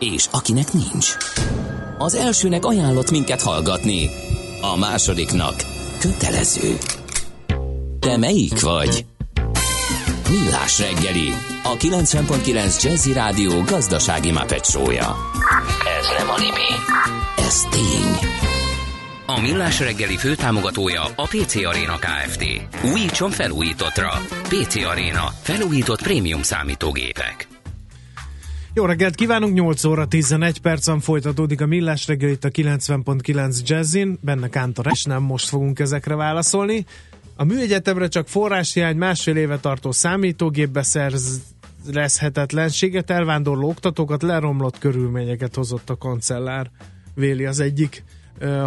és akinek nincs. Az elsőnek ajánlott minket hallgatni, a másodiknak kötelező. Te melyik vagy? Millás reggeli, a 90.9 Jazzy Rádió gazdasági mapetsója. Ez nem animi, ez tény. A Millás reggeli főtámogatója a PC Arena Kft. Újítson felújítottra. PC Arena. Felújított prémium számítógépek. Jó reggelt kívánunk, 8 óra 11 percen folytatódik a Millás reggel itt a 90.9 Jazzin, benne Kántor és nem most fogunk ezekre válaszolni. A műegyetemre csak forráshiány másfél éve tartó számítógépbe szerzhetetlenséget, elvándorló oktatókat, leromlott körülményeket hozott a kancellár, véli az egyik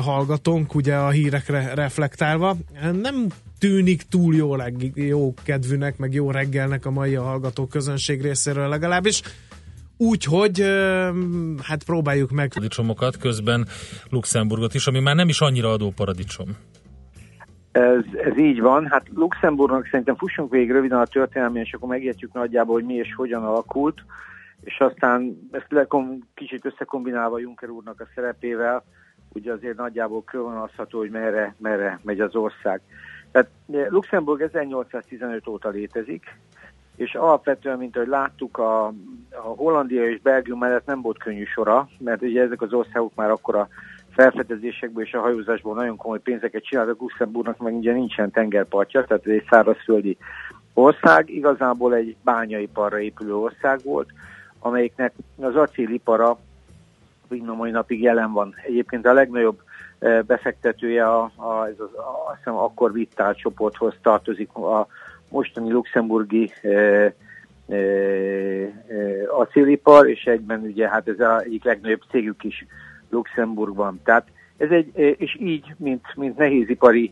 hallgatónk, ugye a hírekre reflektálva. Nem tűnik túl jó, leg, jó kedvűnek, meg jó reggelnek a mai hallgató közönség részéről legalábbis. Úgyhogy hát próbáljuk meg. Paradicsomokat, közben Luxemburgot is, ami már nem is annyira adó paradicsom. Ez, ez így van. Hát Luxemburgnak szerintem fussunk végig röviden a történelmi, és akkor megértjük nagyjából, hogy mi és hogyan alakult, és aztán ezt lekom, kicsit összekombinálva Juncker úrnak a szerepével, ugye azért nagyjából körvonalazható, hogy merre, merre megy az ország. Tehát Luxemburg 1815 óta létezik, és alapvetően, mint ahogy láttuk, a, a Hollandia és Belgium mellett nem volt könnyű sora, mert ugye ezek az országok már akkor a felfedezésekből és a hajózásból nagyon komoly pénzeket csináltak, Luxemburgnak meg ugye nincsen tengerpartja, tehát egy szárazföldi ország, igazából egy bányaiparra épülő ország volt, amelyiknek az acélipara így a mai napig jelen van. Egyébként a legnagyobb e, befektetője a, a, ez az, a, azt hiszem akkor Vittál csoporthoz tartozik a mostani luxemburgi e, e, e, acélipar, és egyben ugye hát ez az egyik legnagyobb cégük is Luxemburgban. Tehát ez egy, és így, mint, mint nehézipari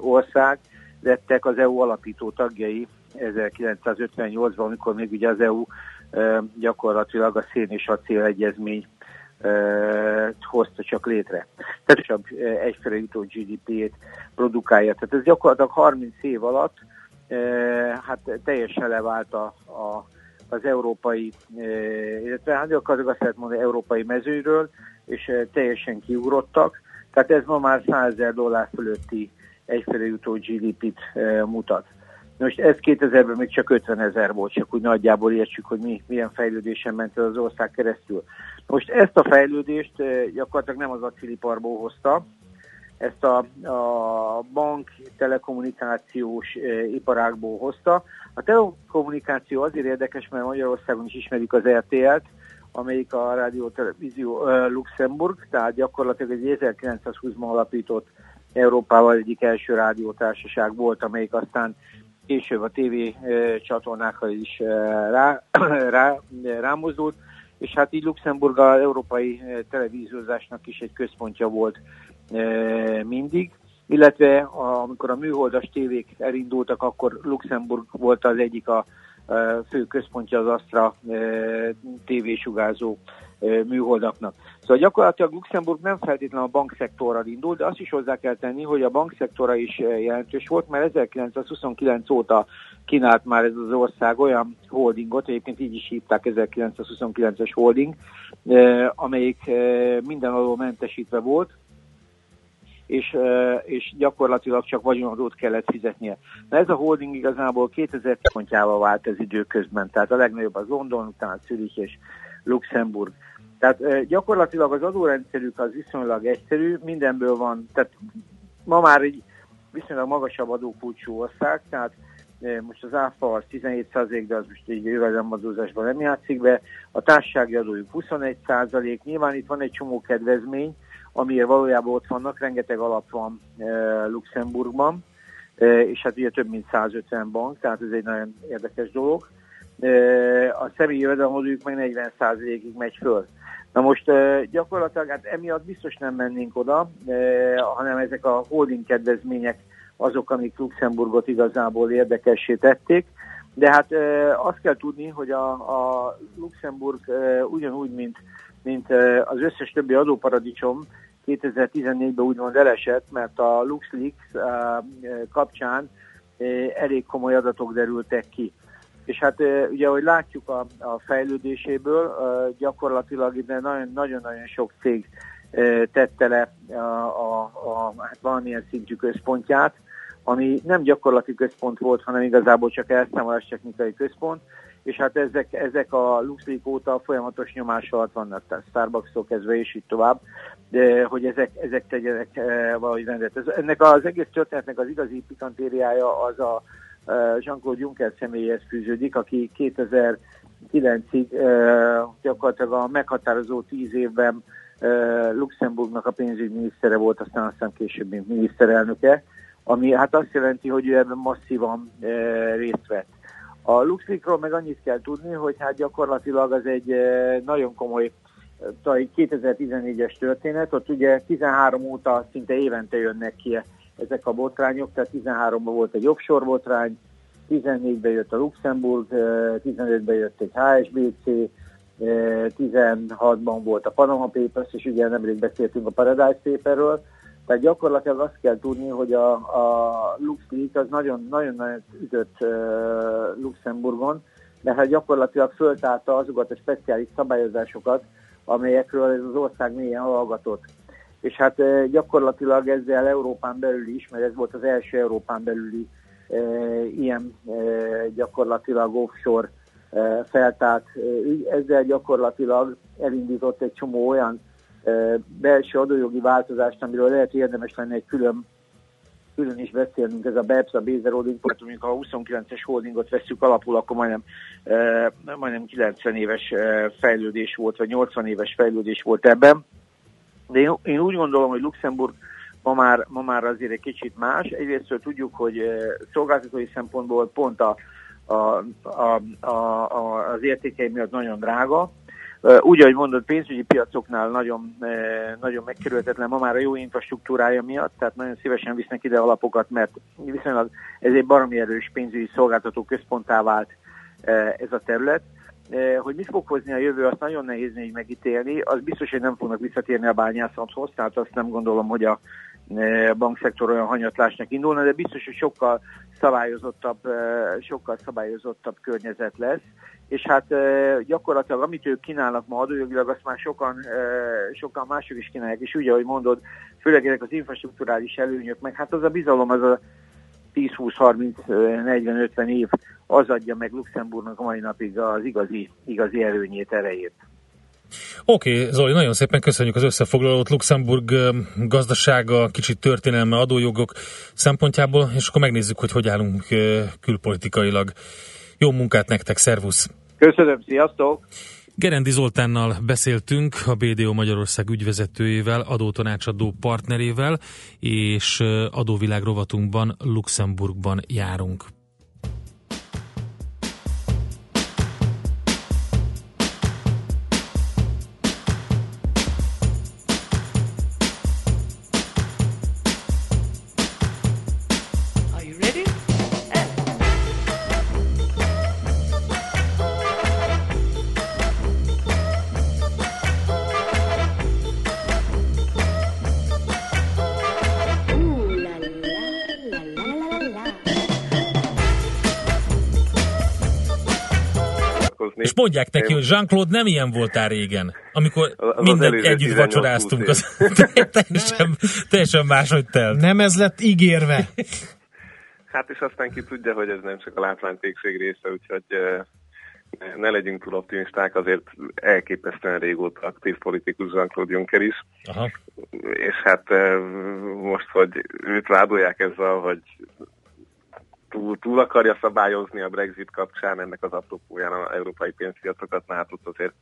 ország, lettek az EU alapító tagjai 1958-ban, amikor még ugye az EU gyakorlatilag a szén és acél egyezmény hozta csak létre. Tehát csak egyfele jutó GDP-t produkálja. Tehát ez gyakorlatilag 30 év alatt hát teljesen levált a, a, az európai, illetve hát gyakorlatilag azt lehet mondani, európai mezőről, és teljesen kiugrottak. Tehát ez ma már 100 ezer dollár fölötti egyfele jutó GDP-t mutat. Most ez 2000-ben még csak 50 ezer volt, csak úgy nagyjából értsük, hogy mi, milyen fejlődésen ment az ország keresztül. Most ezt a fejlődést gyakorlatilag nem az aciliparból hozta, ezt a, a bank telekommunikációs e, iparágból hozta. A telekommunikáció azért érdekes, mert Magyarországon is ismerik az RTL-t, amelyik a Rádió Televízió e, Luxemburg, tehát gyakorlatilag egy 1920-ban alapított Európával egyik első rádiótársaság volt, amelyik aztán később a TV csatornákra is rá, rá, rámozdult és hát így Luxemburg az európai televíziózásnak is egy központja volt mindig, illetve amikor a műholdas tévék elindultak, akkor Luxemburg volt az egyik a eh, fő központja az Astra tévésugárzó műholdaknak. Szóval gyakorlatilag Luxemburg nem feltétlenül a bankszektorral indult, de azt is hozzá kell tenni, hogy a bankszektora is jelentős volt, mert 1929 óta kínált már ez az ország olyan holdingot, egyébként így is hívták 1929-es holding, amelyik minden alól mentesítve volt, és, és gyakorlatilag csak vagyonadót kellett fizetnie. Na ez a holding igazából 2000 pontjával vált ez időközben, tehát a legnagyobb az London, utána Zürich és Luxemburg. Tehát gyakorlatilag az adórendszerük az viszonylag egyszerű, mindenből van, tehát ma már egy viszonylag magasabb adókulcsú ország, tehát most az áfa az 17%, de az most egy jövedelemadózásban nem játszik be, a társasági adójuk 21%, nyilván itt van egy csomó kedvezmény, amiért valójában ott vannak, rengeteg alap van e, Luxemburgban, e, és hát ugye több mint 150 bank, tehát ez egy nagyon érdekes dolog. E, a személyi jövedelemadójuk meg 40%-ig megy föl. Na most gyakorlatilag hát emiatt biztos nem mennénk oda, hanem ezek a holding kedvezmények azok, amik Luxemburgot igazából érdekessé tették. De hát azt kell tudni, hogy a, a Luxemburg ugyanúgy, mint, mint az összes többi adóparadicsom 2014-ben úgymond elesett, mert a LuxLeaks kapcsán elég komoly adatok derültek ki. És hát ugye, ahogy látjuk a, a fejlődéséből, gyakorlatilag ide nagyon-nagyon sok cég tette le a, a, a hát valamilyen szintű központját, ami nem gyakorlati központ volt, hanem igazából csak elszámolás technikai központ, és hát ezek, ezek a LuxLeak óta folyamatos nyomás alatt vannak, tehát Starbucks-tól kezdve és így tovább, de hogy ezek, ezek tegyenek e, valahogy rendet. Ez, ennek az egész történetnek az igazi pikantériája az a e, Jean-Claude Juncker személyhez fűződik, aki 2009-ig e, gyakorlatilag a meghatározó tíz évben e, Luxemburgnak a pénzügyminisztere volt, aztán aztán később miniszterelnöke, ami hát azt jelenti, hogy ő ebben masszívan e, részt vett. A LuxLeakról meg annyit kell tudni, hogy hát gyakorlatilag az egy e, nagyon komoly 2014-es e, történet, ott ugye 13 óta szinte évente jönnek ki ezek a botrányok, tehát 13-ban volt egy offshore botrány, 14-ben jött a Luxemburg, 15-ben jött egy HSBC, 16-ban volt a Panama Papers, és ugye nemrég beszéltünk a Paradise Paperről, tehát gyakorlatilag azt kell tudni, hogy a, a LuxLeak az nagyon-nagyon ütött uh, Luxemburgon, de hát gyakorlatilag föltálta azokat a speciális szabályozásokat, amelyekről ez az ország mélyen hallgatott. És hát uh, gyakorlatilag ezzel Európán belül is, mert ez volt az első Európán belüli uh, ilyen uh, gyakorlatilag offshore uh, feltárt ügy, ezzel gyakorlatilag elindított egy csomó olyan belső adójogi változást, amiről lehet érdemes lenne egy külön, külön is beszélnünk, ez a BEPS, a Bézer Holding, mondjuk ha a 29-es holdingot veszük alapul, akkor majdnem, majdnem 90 éves fejlődés volt, vagy 80 éves fejlődés volt ebben. De én, én úgy gondolom, hogy Luxemburg ma már, ma már azért egy kicsit más. Egyrészt tudjuk, hogy szolgáltatói szempontból pont a, a, a, a, az értékei miatt nagyon drága, úgy, ahogy mondod, pénzügyi piacoknál nagyon, nagyon megkerülhetetlen ma már a jó infrastruktúrája miatt, tehát nagyon szívesen visznek ide alapokat, mert viszonylag ez egy baromi erős pénzügyi szolgáltató központtá vált ez a terület. Hogy mit fog hozni a jövő, azt nagyon nehéz még megítélni. Az biztos, hogy nem fognak visszatérni a bányászathoz, tehát azt nem gondolom, hogy a bankszektor olyan hanyatlásnak indulna, de biztos, hogy sokkal szabályozottabb, sokkal szabályozottabb környezet lesz és hát gyakorlatilag amit ők kínálnak ma adójogilag, azt már sokan, sokan mások is kínálják, és ugye, ahogy mondod, főleg ezek az infrastruktúrális előnyök, meg hát az a bizalom, az a 10-20-30-40-50 év, az adja meg Luxemburgnak a mai napig az igazi, igazi előnyét, erejét. Oké, okay, Zoli, nagyon szépen köszönjük az összefoglalót Luxemburg gazdasága, kicsit történelme, adójogok szempontjából, és akkor megnézzük, hogy hogy állunk külpolitikailag. Jó munkát nektek, szervusz! Köszönöm, sziasztok! Gerendi Zoltánnal beszéltünk, a BDO Magyarország ügyvezetőjével, adótanácsadó partnerével, és adóvilág rovatunkban Luxemburgban járunk. Mondják neki, hogy Jean-Claude nem ilyen voltál régen, amikor az minden az együtt vacsoráztunk. Az teljesen, teljesen máshogy telt. Nem ez lett ígérve. Hát és aztán ki tudja, hogy ez nem csak a látványtégség része, úgyhogy ne legyünk túl optimisták, azért elképesztően régóta aktív politikus Jean-Claude Juncker is. Aha. És hát most, hogy őt vádolják ezzel, hogy túl, túl akarja szabályozni a Brexit kapcsán ennek az apropóján az európai pénzpiacokat, na hát ott azért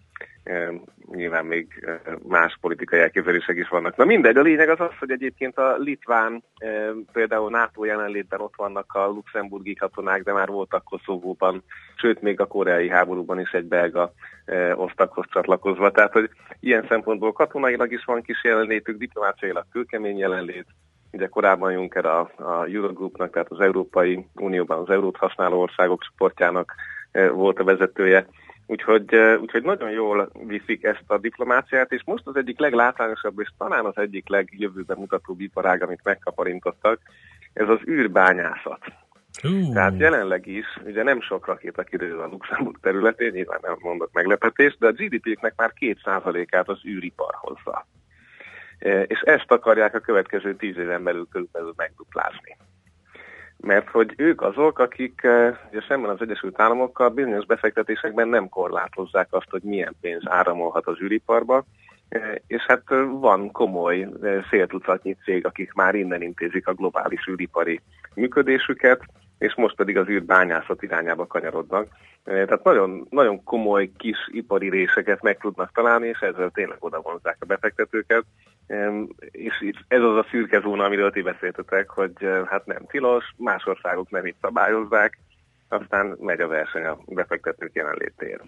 e, nyilván még más politikai elképzelések is vannak. Na mindegy, a lényeg az az, hogy egyébként a litván, e, például NATO jelenlétben ott vannak a luxemburgi katonák, de már voltak Koszovóban, sőt még a koreai háborúban is egy belga e, osztakhoz csatlakozva. Tehát, hogy ilyen szempontból katonailag is van kis jelenlétük, diplomáciailag kőkemény jelenlét, Ugye korábban Juncker a, a Eurogroupnak, tehát az Európai Unióban az eurót használó országok csoportjának e, volt a vezetője. Úgyhogy, e, úgyhogy nagyon jól viszik ezt a diplomáciát, és most az egyik leglátványosabb, és talán az egyik legjövőben mutató iparág, amit megkaparintottak, ez az űrbányászat. Uh. Tehát jelenleg is, ugye nem sok rakéta kirül a Luxemburg területén, nyilván nem mondok meglepetést, de a GDP-knek már 2%-át az űripar hozza. E, és ezt akarják a következő tíz éven belül körülbelül megduplázni. Mert hogy ők azok, akik e, ugye szemben az Egyesült Államokkal bizonyos befektetésekben nem korlátozzák azt, hogy milyen pénz áramolhat az űriparba, e, és hát van komoly széltucatnyi cég, akik már innen intézik a globális űripari működésüket, és most pedig az űrbányászat irányába kanyarodnak. Tehát nagyon, nagyon komoly kis ipari részeket meg tudnak találni, és ezzel tényleg oda vonzák a befektetőket. És ez az a szürke zóna, amiről ti beszéltetek, hogy hát nem tilos, más országok nem itt szabályozzák, aztán megy a verseny a befektetők jelenlétéért.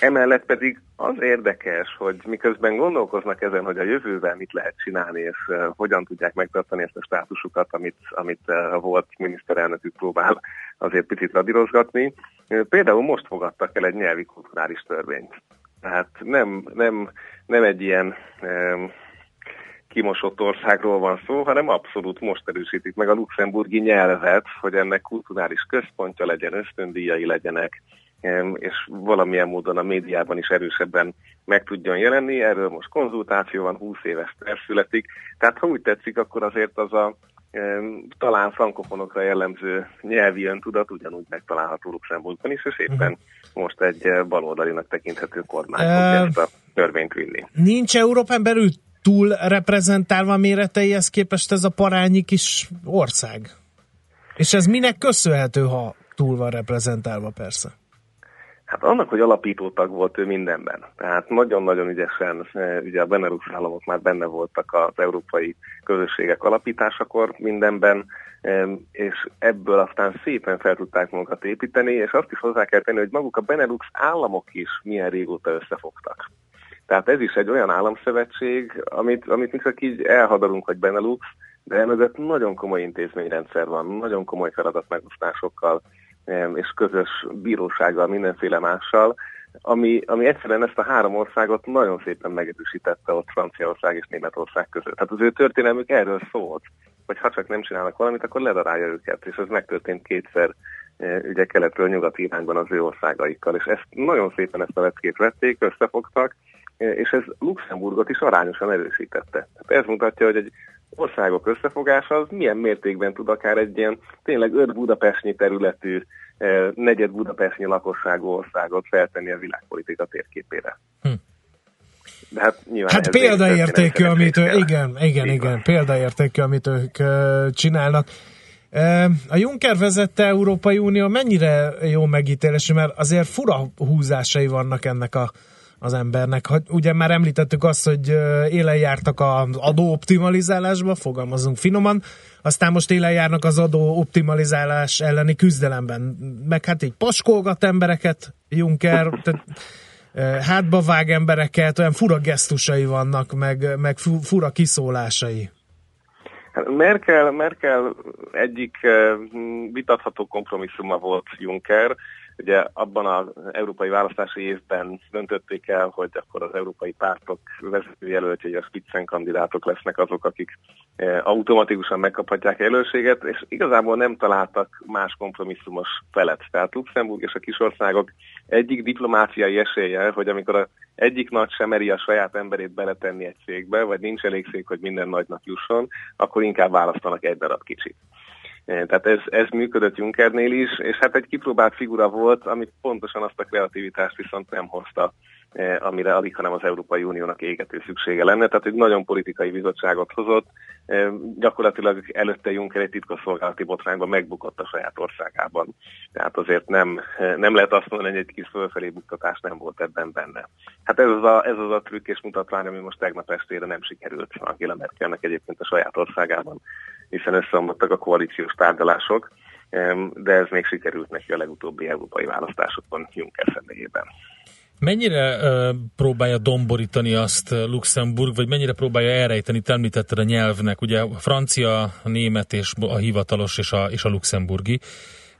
Emellett pedig az érdekes, hogy miközben gondolkoznak ezen, hogy a jövőben mit lehet csinálni, és uh, hogyan tudják megtartani ezt a státusukat, amit, amit uh, volt miniszterelnökük próbál azért picit radírozgatni. Uh, például most fogadtak el egy nyelvi kulturális törvényt. Tehát nem, nem, nem egy ilyen um, kimosott országról van szó, hanem abszolút most erősítik meg a luxemburgi nyelvet, hogy ennek kulturális központja legyen, ösztöndíjai legyenek, és valamilyen módon a médiában is erősebben meg tudjon jelenni. Erről most konzultáció van, 20 éves terv születik. Tehát ha úgy tetszik, akkor azért az a talán frankofonokra jellemző nyelvi öntudat ugyanúgy megtalálható Luxemburgban is, és éppen uh-huh. most egy eh, baloldalinak tekinthető kormány uh, ezt a törvényt vinni. Nincs Európán belül túl reprezentálva méreteihez képest ez a parányi kis ország? És ez minek köszönhető, ha túl van reprezentálva persze? Hát annak, hogy alapítótag volt ő mindenben. Tehát nagyon-nagyon ügyesen, eh, ugye a Benelux államok már benne voltak az európai közösségek alapításakor mindenben, és ebből aztán szépen fel tudták magukat építeni, és azt is hozzá kell tenni, hogy maguk a Benelux államok is milyen régóta összefogtak. Tehát ez is egy olyan államszövetség, amit, amit mi csak így elhadarunk, hogy Benelux, de emögött nagyon komoly intézményrendszer van, nagyon komoly feladatmegosztásokkal, és közös bírósággal, mindenféle mással, ami, ami egyszerűen ezt a három országot nagyon szépen megerősítette ott Franciaország és Németország között. Tehát az ő történelmük erről szólt, hogy ha csak nem csinálnak valamit, akkor ledarálja őket, és ez megtörtént kétszer e, ugye keletről nyugati irányban az ő országaikkal, és ezt nagyon szépen ezt a leckét vették, összefogtak, e, és ez Luxemburgot is arányosan erősítette. Tehát ez mutatja, hogy egy országok összefogása az milyen mértékben tud akár egy ilyen tényleg öt budapestnyi területű, eh, negyed budapestnyi lakosságú országot feltenni a világpolitika térképére. Hm. De hát, hát példaértékű, amit ő, igen, igen, igen, példaértékű, amit ők uh, csinálnak. A Juncker vezette Európai Unió mennyire jó megítélés, mert azért fura húzásai vannak ennek a az embernek. Ugye már említettük azt, hogy élen jártak az adóoptimalizálásba, fogalmazunk finoman, aztán most élen járnak az adóoptimalizálás elleni küzdelemben. Meg hát így paskolgat embereket Juncker, tehát hátba vág embereket, olyan fura gesztusai vannak, meg, meg fura kiszólásai. Hát Merkel, Merkel egyik vitatható kompromisszuma volt Juncker, Ugye abban az európai választási évben döntötték el, hogy akkor az európai pártok vezetőjelöltjei, a Spitzen kandidátok lesznek azok, akik eh, automatikusan megkaphatják jelölséget, és igazából nem találtak más kompromisszumos felet. Tehát Luxemburg és a kisországok egyik diplomáciai esélye, hogy amikor a egyik nagy sem meri a saját emberét beletenni egy cégbe, vagy nincs elég szék, hogy minden nagynak jusson, akkor inkább választanak egy darab kicsit. Eh, tehát ez, ez működött Junckernél is, és hát egy kipróbált figura volt, amit pontosan azt a kreativitást viszont nem hozta, amire alig, hanem az Európai Uniónak égető szüksége lenne. Tehát egy nagyon politikai bizottságot hozott, eh, gyakorlatilag előtte Juncker egy titkosszolgálati botrányban megbukott a saját országában. Tehát azért nem, nem lehet azt mondani, hogy egy kis fölfelé buktatás nem volt ebben benne. Hát ez az a, ez az a trükk és mutatvány, ami most tegnap estére nem sikerült Angela Merkelnek egyébként a saját országában hiszen összeomlottak a koalíciós tárgyalások, de ez még sikerült neki a legutóbbi európai választásokon Juncker személyében. Mennyire uh, próbálja domborítani azt Luxemburg, vagy mennyire próbálja elrejteni, te említetted a nyelvnek, ugye a francia, a német és a hivatalos és a, és a luxemburgi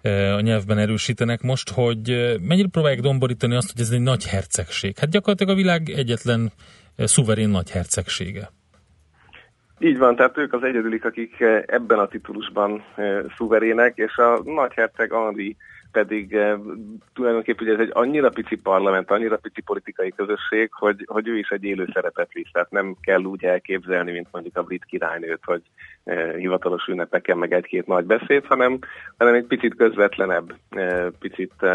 uh, a nyelvben erősítenek most, hogy uh, mennyire próbálják domborítani azt, hogy ez egy nagy hercegség. Hát gyakorlatilag a világ egyetlen szuverén nagy hercegsége. Így van, tehát ők az egyedülik, akik ebben a titulusban szuverének, és a nagyherceg Henri pedig eh, tulajdonképpen ez egy annyira pici parlament, annyira pici politikai közösség, hogy, hogy ő is egy élő szerepet visz. Tehát nem kell úgy elképzelni, mint mondjuk a brit királynőt, hogy eh, hivatalos ünnepeken meg egy-két nagy beszéd, hanem, hanem egy picit közvetlenebb, eh, picit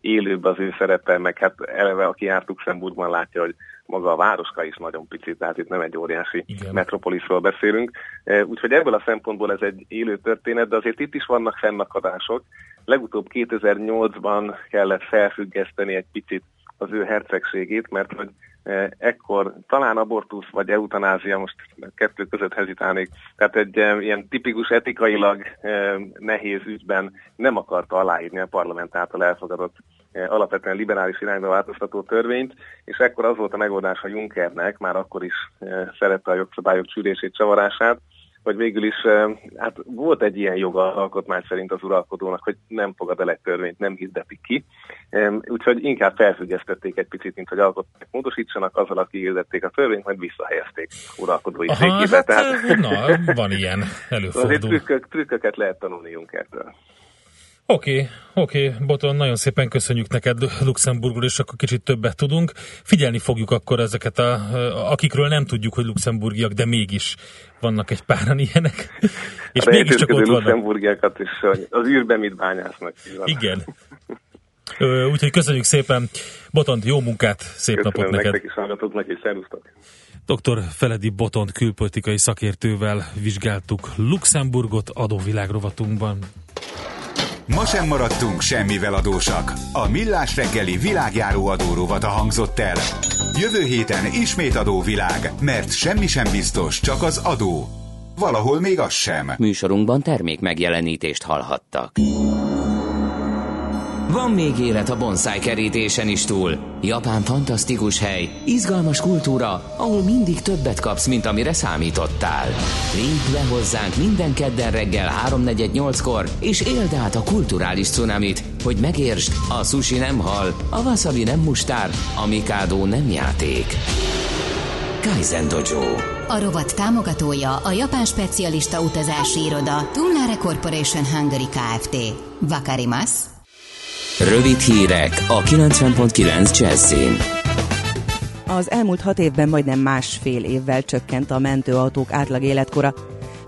élőbb az ő szerepe, meg hát eleve, aki járt Luxemburgban látja, hogy maga a városka is nagyon picit, tehát itt nem egy óriási Igen. metropolisról beszélünk. E, úgyhogy ebből a szempontból ez egy élő történet, de azért itt is vannak fennakadások. Legutóbb 2008-ban kellett felfüggeszteni egy picit az ő hercegségét, mert hogy ekkor talán abortusz vagy eutanázia, most kettő között hezitálnék, tehát egy e, ilyen tipikus etikailag nehéz ügyben nem akarta aláírni a parlament által elfogadott alapvetően liberális irányba változtató törvényt, és ekkor az volt a megoldás a Junckernek, már akkor is szerette a jogszabályok csűrését, csavarását, hogy végül is eh, hát volt egy ilyen joga alkotmány szerint az uralkodónak, hogy nem fogad el egy törvényt, nem hirdetik ki. Úgyhogy inkább felfüggesztették egy picit, mint hogy alkotmányt módosítsanak, azzal, aki hirdették a törvényt, majd visszahelyezték uralkodói székébe. Hát, Tehát... Na, van ilyen előfordul. Azért trükkök, trükköket lehet tanulni Junckertől. Oké, okay, oké, okay, Boton, nagyon szépen köszönjük neked Luxemburgról, és akkor kicsit többet tudunk. Figyelni fogjuk akkor ezeket, a, akikről nem tudjuk, hogy luxemburgiak, de mégis vannak egy páran ilyenek. És a mégiscsak ott vannak. luxemburgiakat is az űrben mit bányásznak. Igen. Úgyhogy köszönjük szépen. Botont, jó munkát, szép Köszönöm napot neked. nektek is szervusztok. Dr. Feledi Botont külpolitikai szakértővel vizsgáltuk Luxemburgot adóvilágrovatunkban. Ma sem maradtunk semmivel adósak. A Millás reggeli világjáró adórovat a hangzott el. Jövő héten ismét adóvilág, mert semmi sem biztos, csak az adó. Valahol még az sem. Műsorunkban termék megjelenítést hallhattak. Van még élet a bonsai kerítésen is túl. Japán fantasztikus hely, izgalmas kultúra, ahol mindig többet kapsz, mint amire számítottál. Lépj le hozzánk minden kedden reggel 3.48-kor, és éld át a kulturális cunamit, hogy megértsd, a sushi nem hal, a wasabi nem mustár, a mikado nem játék. Kaizen Dojo. A rovat támogatója a japán specialista utazási iroda Tumlare Corporation Hungary Kft. Vakarimasu. Rövid hírek a 90.9 Jazzin. Az elmúlt hat évben majdnem másfél évvel csökkent a mentőautók átlag életkora.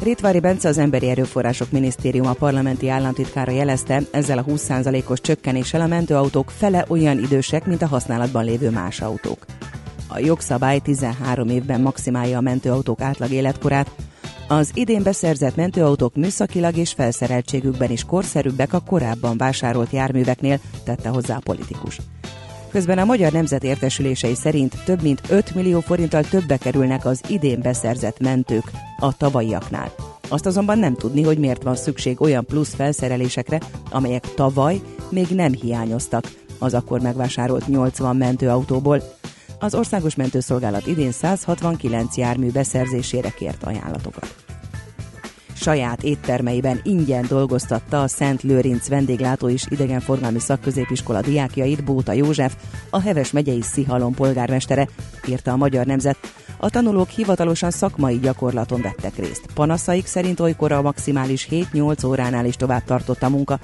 Rétvári Bence az Emberi Erőforrások Minisztériuma parlamenti államtitkára jelezte, ezzel a 20%-os csökkenéssel a mentőautók fele olyan idősek, mint a használatban lévő más autók. A jogszabály 13 évben maximálja a mentőautók átlag életkorát, az idén beszerzett mentőautók műszakilag és felszereltségükben is korszerűbbek a korábban vásárolt járműveknél, tette hozzá a politikus. Közben a Magyar Nemzet értesülései szerint több mint 5 millió forinttal többe kerülnek az idén beszerzett mentők a tavalyiaknál. Azt azonban nem tudni, hogy miért van szükség olyan plusz felszerelésekre, amelyek tavaly még nem hiányoztak az akkor megvásárolt 80 mentőautóból. Az Országos Mentőszolgálat idén 169 jármű beszerzésére kért ajánlatokat saját éttermeiben ingyen dolgoztatta a Szent Lőrinc vendéglátó és idegenforgalmi szakközépiskola diákjait Bóta József, a Heves megyei Szihalom polgármestere, írta a Magyar Nemzet. A tanulók hivatalosan szakmai gyakorlaton vettek részt. Panaszaik szerint olykor a maximális 7-8 óránál is tovább tartott a munka,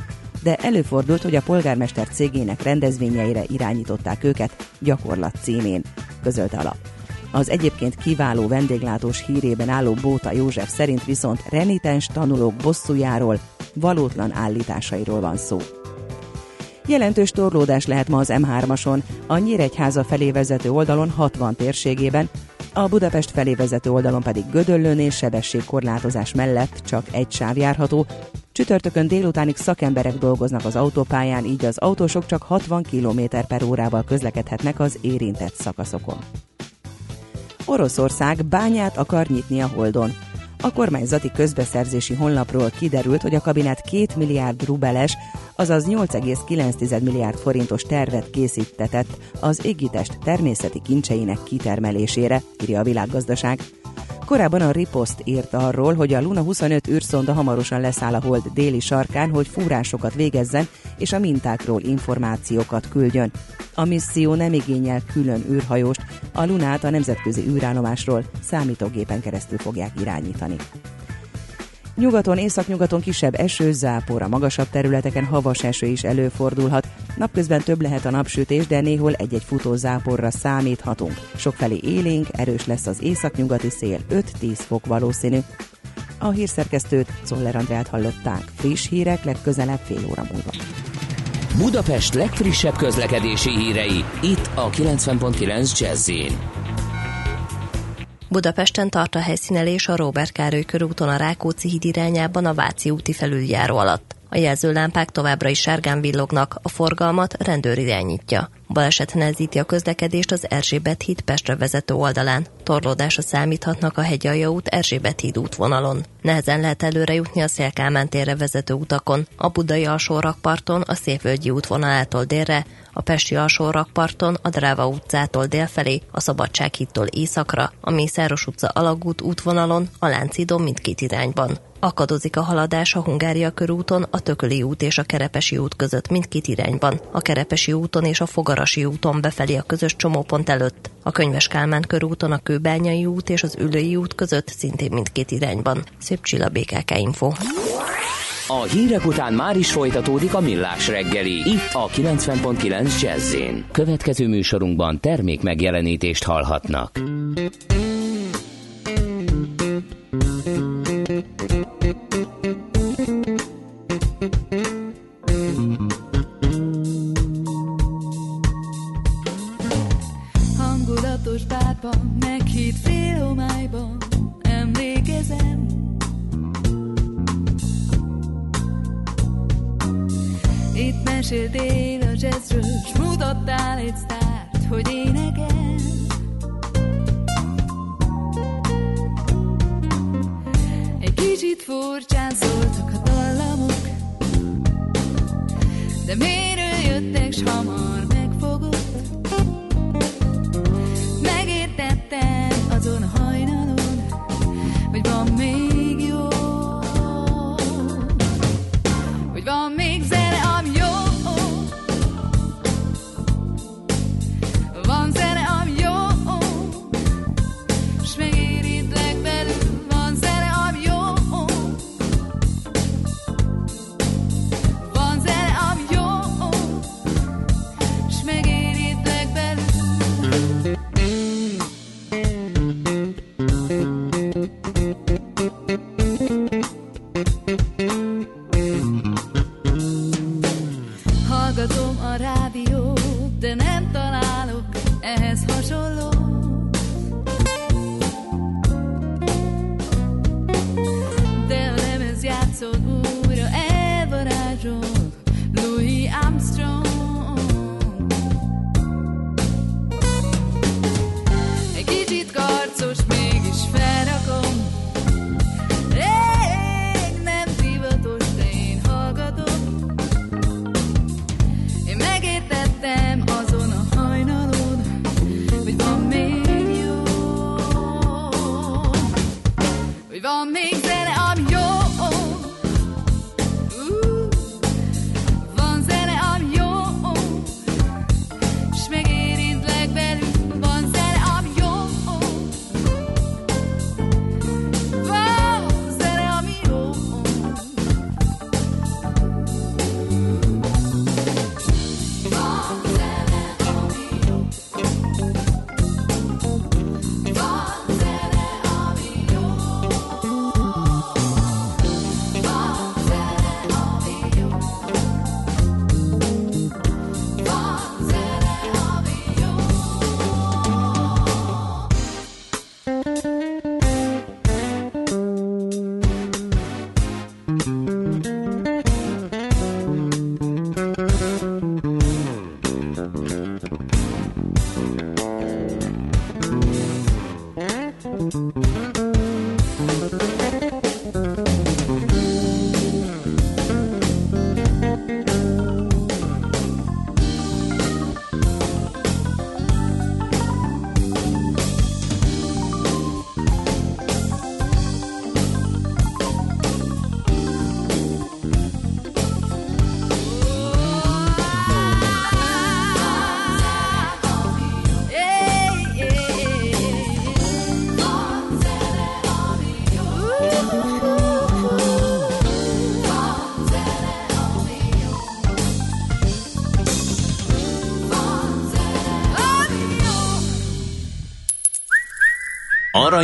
de előfordult, hogy a polgármester cégének rendezvényeire irányították őket gyakorlat címén, közölte alap. Az egyébként kiváló vendéglátós hírében álló Bóta József szerint viszont renitens tanulók bosszújáról, valótlan állításairól van szó. Jelentős torlódás lehet ma az M3-ason, a Nyíregyháza felé vezető oldalon 60 térségében, a Budapest felé vezető oldalon pedig Gödöllőn és sebességkorlátozás mellett csak egy sáv járható. Csütörtökön délutánig szakemberek dolgoznak az autópályán, így az autósok csak 60 km per órával közlekedhetnek az érintett szakaszokon. Oroszország bányát akar nyitni a Holdon. A kormányzati közbeszerzési honlapról kiderült, hogy a kabinet 2 milliárd rubeles, azaz 8,9 milliárd forintos tervet készítetett az égitest természeti kincseinek kitermelésére, írja a világgazdaság. Korábban a Ripost írt arról, hogy a Luna 25 űrszonda hamarosan leszáll a hold déli sarkán, hogy fúrásokat végezzen és a mintákról információkat küldjön. A misszió nem igényel külön űrhajóst, a Lunát a nemzetközi űrállomásról számítógépen keresztül fogják irányítani. Nyugaton, északnyugaton kisebb eső, zápor, a magasabb területeken havas eső is előfordulhat. Napközben több lehet a napsütés, de néhol egy-egy futó záporra számíthatunk. Sokfelé élénk, erős lesz az északnyugati szél, 5-10 fok valószínű. A hírszerkesztőt, Zoller Andrát hallották. Friss hírek legközelebb fél óra múlva. Budapest legfrissebb közlekedési hírei, itt a 90.9 jazz Budapesten tart a helyszínelés a Robert Károly körúton a Rákóczi híd irányában a Váci úti felüljáró alatt. A jelzőlámpák továbbra is sárgán villognak, a forgalmat rendőr irányítja. Baleset nehezíti a közlekedést az Erzsébet híd Pestre vezető oldalán. Torlódásra számíthatnak a Hegyalja út Erzsébet híd útvonalon. Nehezen lehet előre jutni a Szélkámán térre vezető utakon, a Budai alsó rakparton a Szépvölgyi útvonalától délre, a Pesti alsó rakparton a Dráva utcától délfelé, a Szabadsághídtól északra, a Mészáros utca alagút útvonalon, a Láncidon mindkét irányban. Akadozik a haladás a Hungária körúton, a Tököli út és a Kerepesi út között mindkét irányban, a Kerepesi úton és a Fogarasi úton befelé a közös csomópont előtt, a Könyves Kálmán körúton a Kőbányai út és az Ülői út között szintén mindkét irányban. Szép Csilla BKK Info. A hírek után már is folytatódik a millás reggeli, itt a 90.9 jazz Következő műsorunkban termék megjelenítést hallhatnak.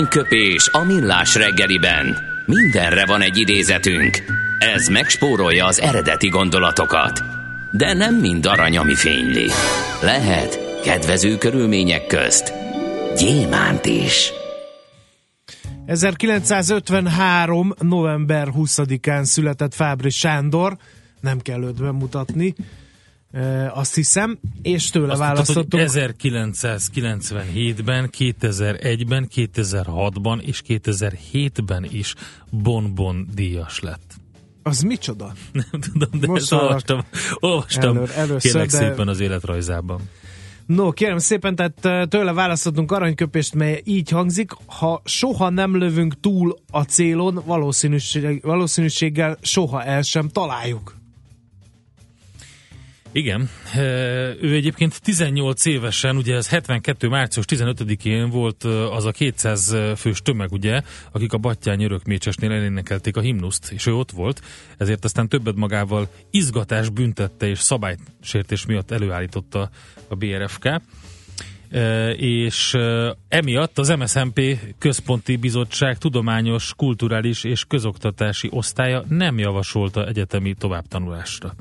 Aranyköpés a millás reggeliben. Mindenre van egy idézetünk. Ez megspórolja az eredeti gondolatokat. De nem mind arany, ami fényli. Lehet kedvező körülmények közt gyémánt is. 1953. november 20-án született Fábri Sándor, nem kell őt bemutatni, azt hiszem, és tőle Azt választottuk. Tudod, hogy 1997-ben, 2001-ben, 2006-ban és 2007-ben is Bonbon díjas lett. Az micsoda? Nem tudom, de Most ezt olvastam, olvastam Elő- először, kérlek de- szépen az életrajzában. No, kérem szépen, tehát tőle választottunk aranyköpést, mely így hangzik, ha soha nem lövünk túl a célon, valószínűség, valószínűséggel soha el sem találjuk. Igen, ő egyébként 18 évesen, ugye ez 72. március 15-én volt az a 200 fős tömeg, ugye, akik a Battyány örökmécsesnél elénekelték a himnuszt, és ő ott volt, ezért aztán többet magával izgatás büntette és szabálysértés miatt előállította a BRFK. És emiatt az MSZMP Központi Bizottság Tudományos, Kulturális és Közoktatási Osztálya nem javasolta egyetemi továbbtanulásra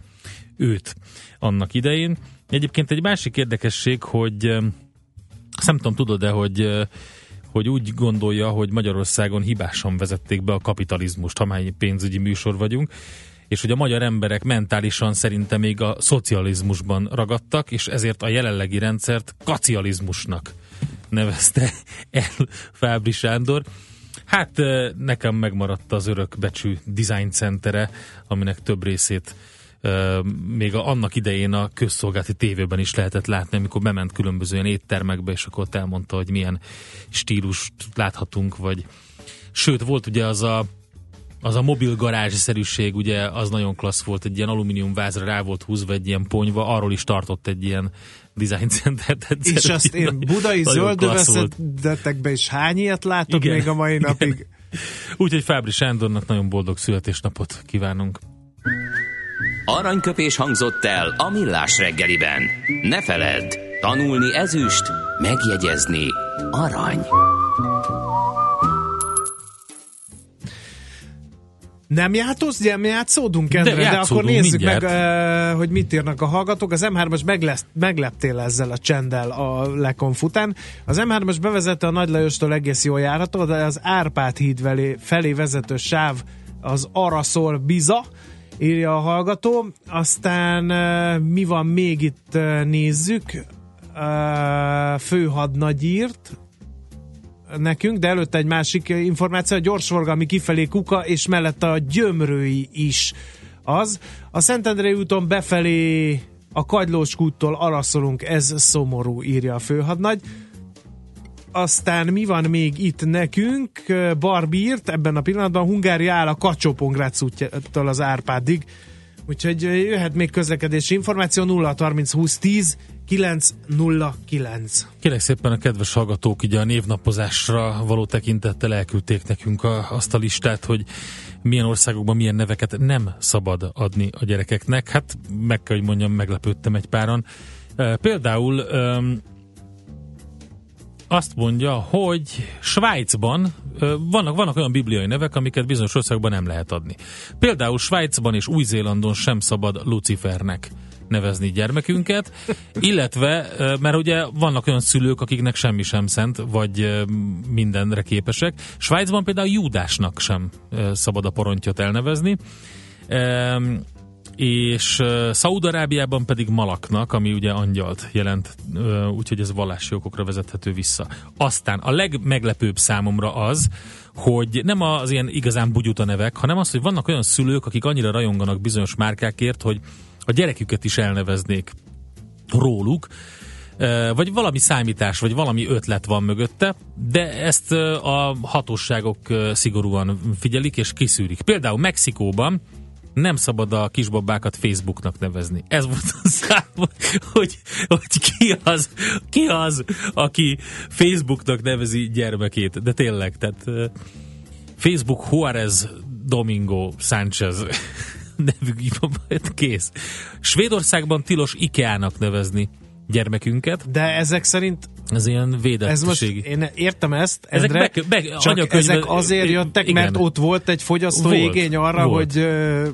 őt annak idején. Egyébként egy másik érdekesség, hogy nem tudom, tudod-e, hogy hogy úgy gondolja, hogy Magyarországon hibásan vezették be a kapitalizmust, ha már pénzügyi műsor vagyunk, és hogy a magyar emberek mentálisan szerintem még a szocializmusban ragadtak, és ezért a jelenlegi rendszert kacializmusnak nevezte el Fábri Sándor. Hát nekem megmaradt az örökbecsű design centere, aminek több részét még annak idején a közszolgálati tévében is lehetett látni, amikor bement különböző ilyen éttermekbe, és akkor ott elmondta, hogy milyen stílust láthatunk, vagy sőt, volt ugye az a az a mobil garázs-szerűség, ugye az nagyon klassz volt, egy ilyen alumínium vázra rá volt húzva egy ilyen ponyva, arról is tartott egy ilyen design centert. És azt én budai zöldövezetekben is hány ilyet látok Igen. még a mai Igen. napig? Úgyhogy Fábri Sándornak nagyon boldog születésnapot kívánunk. Aranyköpés hangzott el a millás reggeliben. Ne feledd, tanulni ezüst, megjegyezni arany. Nem játszódsz, nem játszódunk de, játszódunk akkor nézzük mindjárt. meg, uh, hogy mit írnak a hallgatók. Az M3-as meglesz, megleptél ezzel a csenddel a lekonfután. Az M3-as bevezette a Nagy Lajostól egész jól járható, de az Árpád híd felé, felé vezető sáv az Araszol Biza, írja a hallgató. Aztán mi van még itt, nézzük. Főhadnagy írt, nekünk, de előtte egy másik információ, a gyorsforgalmi kifelé Kuka, és mellette a Gyömrői is az. A Szentendrei úton befelé a Kagylós kúttól araszolunk, ez szomorú, írja a főhadnagy. Aztán mi van még itt nekünk? Barbírt ebben a pillanatban Hungária áll a kacsó útjától az Árpádig. Úgyhogy jöhet még közlekedési információ 0 30 20 10 909. Kérlek szépen a kedves hallgatók ugye a névnapozásra való tekintettel elküldték nekünk a, azt a listát, hogy milyen országokban milyen neveket nem szabad adni a gyerekeknek. Hát meg kell, hogy mondjam, meglepődtem egy páran. E, Például azt mondja, hogy Svájcban vannak, vannak olyan bibliai nevek, amiket bizonyos országban nem lehet adni. Például Svájcban és Új-Zélandon sem szabad Lucifernek nevezni gyermekünket, illetve, mert ugye vannak olyan szülők, akiknek semmi sem szent, vagy mindenre képesek. Svájcban például Júdásnak sem szabad a porontyot elnevezni. És uh, Szaúd-Arábiában pedig Malaknak, ami ugye angyalt jelent, úgyhogy ez vallási okokra vezethető vissza. Aztán a legmeglepőbb számomra az, hogy nem az ilyen igazán bugyuta nevek, hanem az, hogy vannak olyan szülők, akik annyira rajonganak bizonyos márkákért, hogy a gyereküket is elneveznék róluk, vagy valami számítás, vagy valami ötlet van mögötte, de ezt a hatóságok szigorúan figyelik és kiszűrik. Például Mexikóban nem szabad a kisbabákat Facebooknak nevezni. Ez volt a szám, hogy, hogy ki, az, ki az, aki Facebooknak nevezi gyermekét. De tényleg, tehát Facebook Juarez Domingo Sánchez nevű kisbabát, kész. Svédországban tilos IKEA-nak nevezni gyermekünket. De ezek szerint Ez ilyen Ez védettségi. most, én értem ezt, Ezek Endre, be- be- csak ezek azért jöttek, igen. mert ott volt egy fogyasztói Volt, igény arra, volt. hogy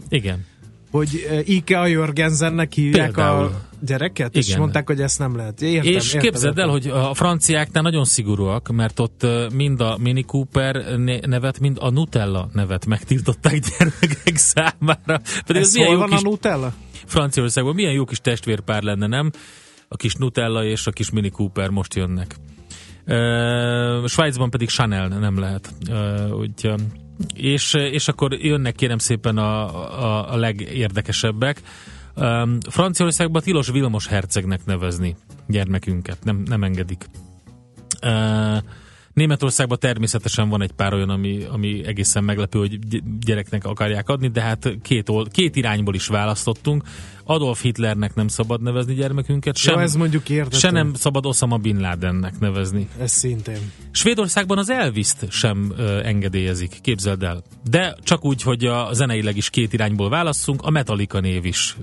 Igen. hogy Ikea Jörgensennek hívják Például. a gyereket, és Igen. mondták, hogy ezt nem lehet. Értem, és értem, képzeld el, értem. hogy a franciáknál nagyon szigorúak, mert ott mind a Mini Cooper ne- nevet, mind a Nutella nevet megtiltották gyermekek számára. Pedig Ez ez hol jó van kis a Nutella? Franciaországban milyen jó kis testvérpár lenne, nem? A kis Nutella és a kis Mini Cooper most jönnek. Uh, Svájcban pedig Chanel nem lehet. Uh, úgy, és, és akkor jönnek kérem szépen a, a, a legérdekesebbek. Um, Franciaországban tilos Vilmos hercegnek nevezni gyermekünket, nem, nem engedik. Uh, Németországban természetesen van egy pár olyan, ami, ami egészen meglepő, hogy gy- gyereknek akarják adni, de hát két, old, két irányból is választottunk. Adolf Hitlernek nem szabad nevezni gyermekünket, sem, Jó, ez mondjuk értető. se nem szabad Osama Bin Ladennek nevezni. Ez szintén. Svédországban az Elvis-t sem ö, engedélyezik, képzeld el. De csak úgy, hogy a zeneileg is két irányból válasszunk, a Metallica név is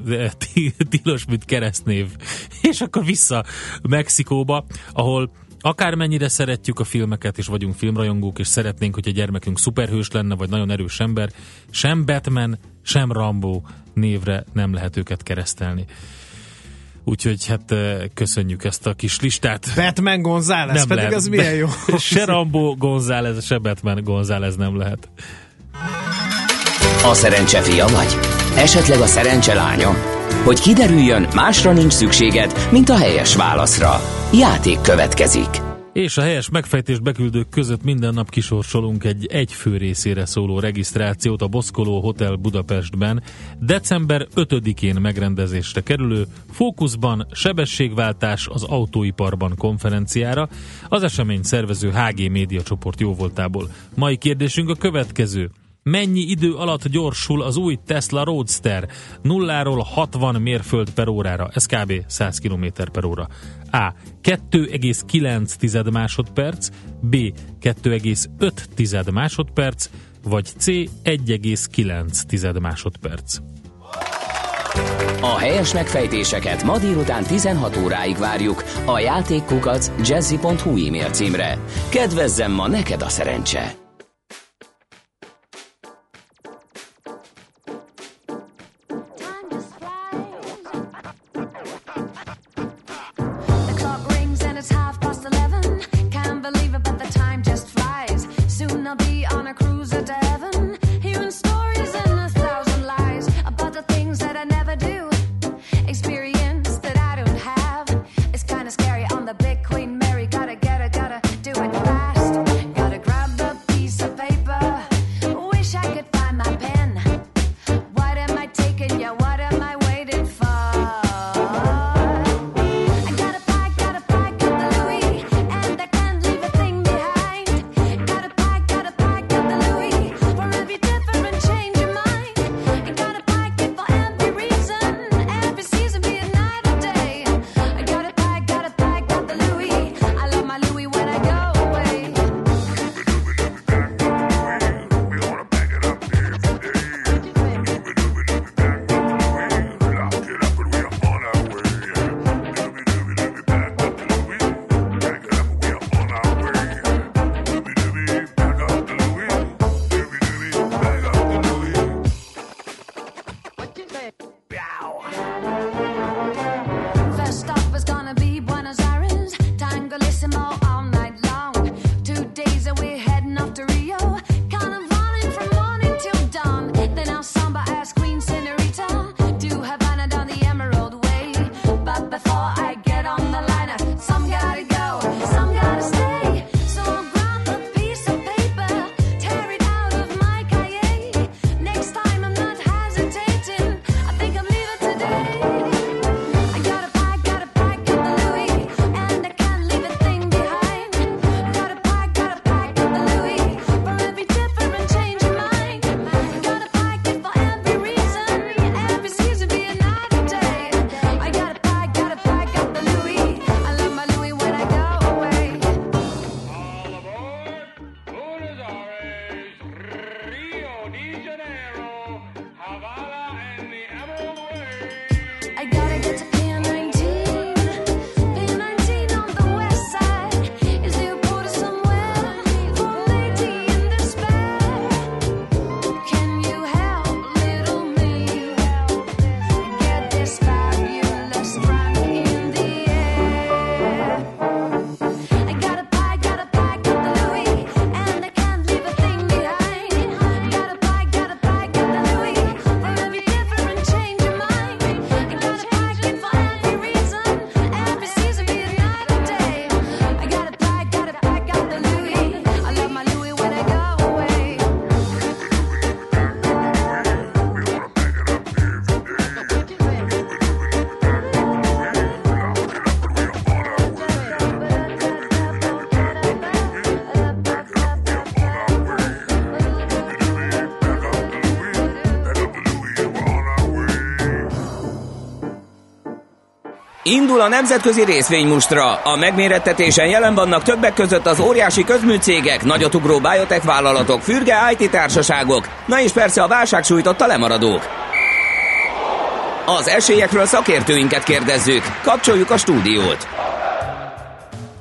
tilos, mint keresztnév. És akkor vissza Mexikóba, ahol akármennyire szeretjük a filmeket, és vagyunk filmrajongók, és szeretnénk, hogy a gyermekünk szuperhős lenne, vagy nagyon erős ember, sem Batman, sem Rambo névre nem lehet őket keresztelni. Úgyhogy hát eh, köszönjük ezt a kis listát. Batman González, Nem pedig lehet. az milyen jó. se Rambo González, se Batman González nem lehet. A szerencse fia vagy? Esetleg a szerencse lánya? Hogy kiderüljön, másra nincs szükséged, mint a helyes válaszra. Játék következik. És a helyes megfejtést beküldők között minden nap kisorsolunk egy egy részére szóló regisztrációt a Boszkoló Hotel Budapestben december 5-én megrendezésre kerülő Fókuszban sebességváltás az autóiparban konferenciára az esemény szervező HG Média csoport jóvoltából. Mai kérdésünk a következő. Mennyi idő alatt gyorsul az új Tesla Roadster? Nulláról 60 mérföld per órára, ez kb. 100 km per óra. A. 2,9 másodperc, B. 2,5 másodperc, vagy C. 1,9 másodperc. A helyes megfejtéseket ma délután 16 óráig várjuk a játékkukac jazzy.hu e-mail címre. Kedvezzem ma neked a szerencse! Indul a nemzetközi részvénymustra. A megmérettetésen jelen vannak többek között az óriási közműcégek, nagyotugró biotech vállalatok, fürge IT társaságok, na és persze a válság sújtotta lemaradók. Az esélyekről szakértőinket kérdezzük. Kapcsoljuk a stúdiót.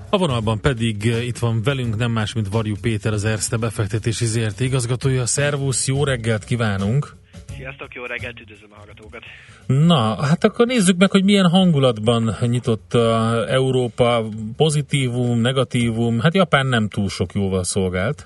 A vonalban pedig eh, itt van velünk nem más, mint Varjú Péter, az Erste befektetési ZRT igazgatója. Szervusz, jó reggelt kívánunk! Sziasztok, jó reggelt, üdvözlöm a hallgatókat! Na, hát akkor nézzük meg, hogy milyen hangulatban nyitott a Európa pozitívum, negatívum. Hát Japán nem túl sok jóval szolgált.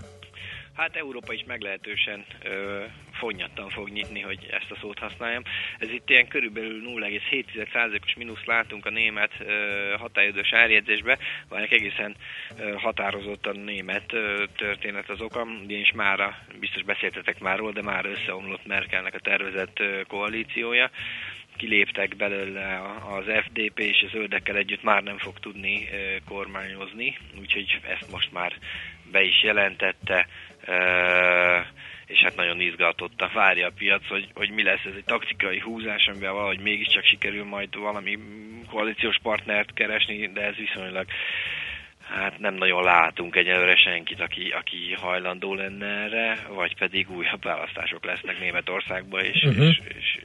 Hát Európa is meglehetősen ö, fonnyattan fog nyitni, hogy ezt a szót használjam. Ez itt ilyen körülbelül 0,7%-os mínusz látunk a német ö, határidős árjegyzésbe, vagy egészen ö, határozottan német ö, történet az oka, ugyanis már biztos beszéltetek már róla, de már összeomlott Merkelnek a tervezett ö, koalíciója. Kiléptek belőle az FDP és az zöldekkel együtt már nem fog tudni kormányozni, úgyhogy ezt most már be is jelentette és hát nagyon izgatottan várja a piac, hogy, hogy mi lesz ez egy taktikai húzás, amivel valahogy mégiscsak sikerül majd valami koalíciós partnert keresni, de ez viszonylag hát nem nagyon látunk egyelőre senkit, aki, aki hajlandó lenne erre, vagy pedig újabb választások lesznek Németországban, és, uh-huh. és, és és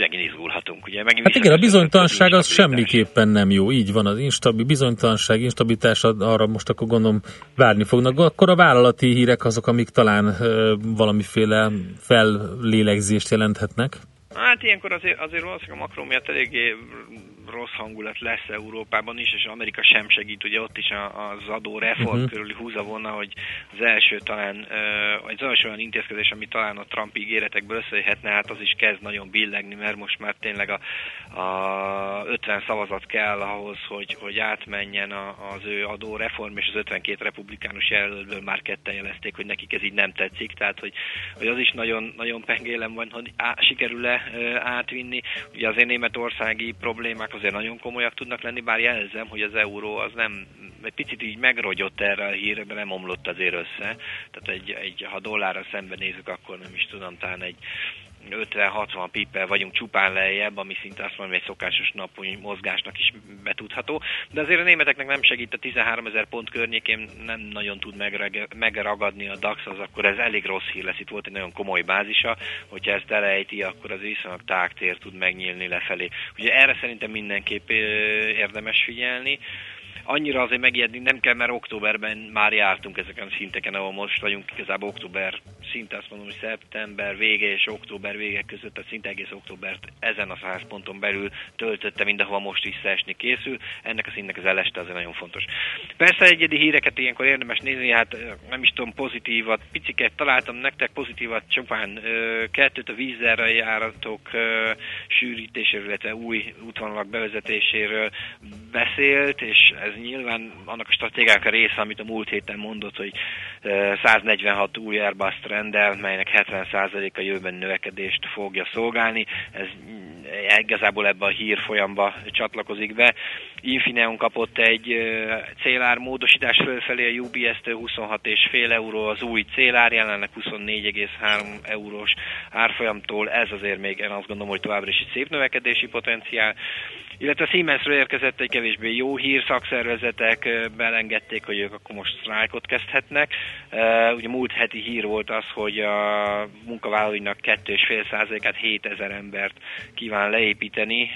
hát megint izgulhatunk. Ugye? Megint hát igen, a bizonytalanság az semmiképpen nem jó. Így van, az instabil, bizonytalanság, instabilitás, arra most akkor gondolom várni fognak. Akkor a vállalati hírek azok, amik talán uh, valamiféle fellélegzést jelenthetnek. Hát ilyenkor azért, azért valószínűleg a makro miatt eléggé rossz hangulat lesz Európában is, és Amerika sem segít, ugye ott is az adó reform uh-huh. körüli húzavona, hogy az első talán, vagy az első olyan intézkedés, ami talán a Trump ígéretekből összejöhetne, hát az is kezd nagyon billegni, mert most már tényleg a, a 50 szavazat kell ahhoz, hogy, hogy átmenjen a, az ő adó reform, és az 52 republikánus jelöltből már ketten jelezték, hogy nekik ez így nem tetszik, tehát hogy, hogy az is nagyon, nagyon pengélem van, hogy á, sikerül-e átvinni. Ugye azért németországi problémák azért nagyon komolyak tudnak lenni, bár jelzem, hogy az euró az nem, egy picit így megrogyott erre a hírre, de nem omlott azért össze. Tehát egy, egy, ha dollárra szemben nézzük, akkor nem is tudom, talán egy 50-60 pippel vagyunk csupán lejjebb, ami szinte azt mondom, egy szokásos napi mozgásnak is betudható. De azért a németeknek nem segít a 13 ezer pont környékén, nem nagyon tud megragadni a DAX, az akkor ez elég rossz hír lesz. Itt volt egy nagyon komoly bázisa, hogyha ezt elejti, akkor az viszonylag tágtér tud megnyílni lefelé. Ugye erre szerintem mindenképp érdemes figyelni annyira azért megijedni nem kell, mert októberben már jártunk ezeken a szinteken, ahol most vagyunk, igazából október szinte azt mondom, hogy szeptember vége és október vége között, tehát szinte egész októbert ezen a 100 ponton belül töltötte mindenhova most visszaesni készül. Ennek a szintnek az eleste azért nagyon fontos. Persze egyedi híreket ilyenkor érdemes nézni, hát nem is tudom, pozitívat, piciket találtam nektek, pozitívat csupán kettőt a vízerre járatok sűrítéséről, illetve új útvonalak bevezetéséről beszélt, és ez nyilván annak a stratégiák a része, amit a múlt héten mondott, hogy 146 új airbus rendel, melynek 70%-a jövőben növekedést fogja szolgálni. Ez igazából ebbe a hír folyamba csatlakozik be. Infineon kapott egy célár módosítás fölfelé a UBS-től 26,5 euró az új célár, jelenleg 24,3 eurós árfolyamtól. Ez azért még én azt gondolom, hogy továbbra is egy szép növekedési potenciál. Illetve a Siemensről érkezett egy kevésbé jó hír, szakszervezetek belengedték, hogy ők akkor most sztrájkot kezdhetnek. Ugye múlt heti hír volt az, hogy a munkavállalóinak 2,5%-át 7000 embert kíván leépíteni,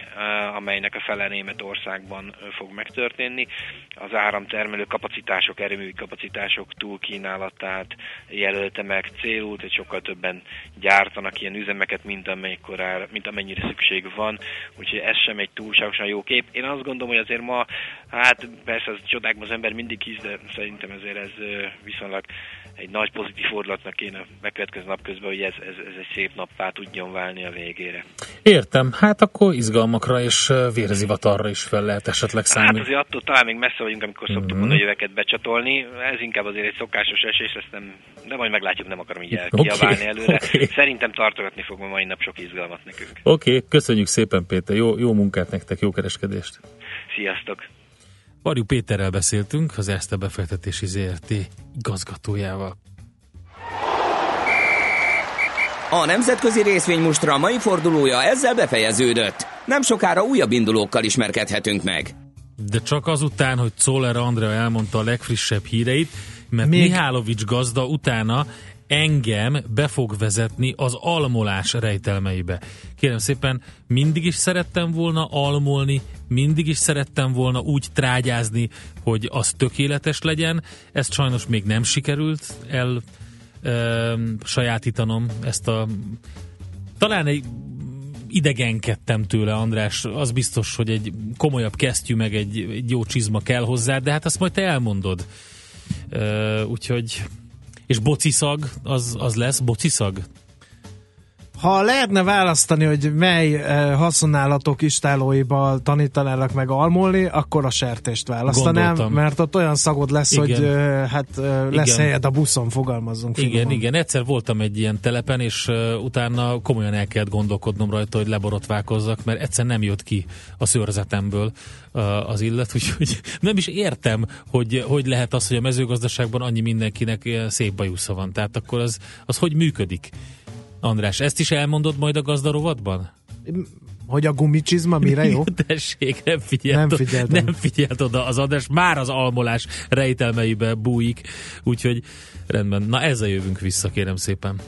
amelynek a fele Németországban fog megtörténni. Az áramtermelő kapacitások, erőművi kapacitások túlkínálatát jelölte meg célul, hogy sokkal többen gyártanak ilyen üzemeket, mint, mint amennyire szükség van. Úgyhogy ez sem egy túlság túlságosan jó kép. Én azt gondolom, hogy azért ma, hát persze az csodákban az ember mindig hisz, de szerintem ezért ez viszonylag egy nagy pozitív fordulatnak kéne megkövetkezni nap közben, hogy ez, ez, ez egy szép nappá tudjon válni a végére. Értem, hát akkor izgalmakra és vérzivatarra is fel lehet esetleg számítani. Hát azért attól talán még messze vagyunk, amikor szoktuk mm-hmm. mondani, jöveket becsatolni. Ez inkább azért egy szokásos esés, ezt nem, de majd meglátjuk, nem akarom így elkiabálni okay. előre. Okay. Szerintem tartogatni fog ma mai nap sok izgalmat nekünk. Oké, okay. köszönjük szépen Péter, jó, jó munkát nektek, jó kereskedést! Sziasztok! Varjú Péterrel beszéltünk, az Erste befektetési ZRT igazgatójával. A nemzetközi részvénymustra mai fordulója ezzel befejeződött. Nem sokára újabb indulókkal ismerkedhetünk meg. De csak azután, hogy Czoller Andrea elmondta a legfrissebb híreit, mert Még- Még... Mihálovics gazda utána engem be fog vezetni az almolás rejtelmeibe. Kérem szépen, mindig is szerettem volna almolni, mindig is szerettem volna úgy trágyázni, hogy az tökéletes legyen. Ezt sajnos még nem sikerült el ö, sajátítanom ezt a talán egy idegenkedtem tőle, András. Az biztos, hogy egy komolyabb kesztyű, meg egy, egy jó csizma kell hozzá, de hát azt majd te elmondod. Uh, úgyhogy és bociszag, az, az lesz bociszag? Ha lehetne választani, hogy mely eh, haszonállatok istálóiba tanítanálak meg almolni, akkor a sertést választanám, Gondoltam. mert ott olyan szagod lesz, Igen. hogy eh, hát eh, lesz Igen. helyed a buszon, fogalmazzunk Igen, finoman. igen. Egyszer voltam egy ilyen telepen, és uh, utána komolyan el kellett gondolkodnom rajta, hogy leborotválkozzak, mert egyszer nem jött ki a szőrzetemből uh, az illet, úgyhogy nem is értem, hogy hogy lehet az, hogy a mezőgazdaságban annyi mindenkinek szép bajusza van. Tehát akkor az, az hogy működik? András, ezt is elmondod majd a gazdarovatban? Hogy a gumicsizma mire jó? Tessék, nem figyelt, Nem figyeltem. nem figyelt oda az adás, már az almolás rejtelmeibe bújik, úgyhogy rendben. Na ezzel jövünk vissza, kérem szépen.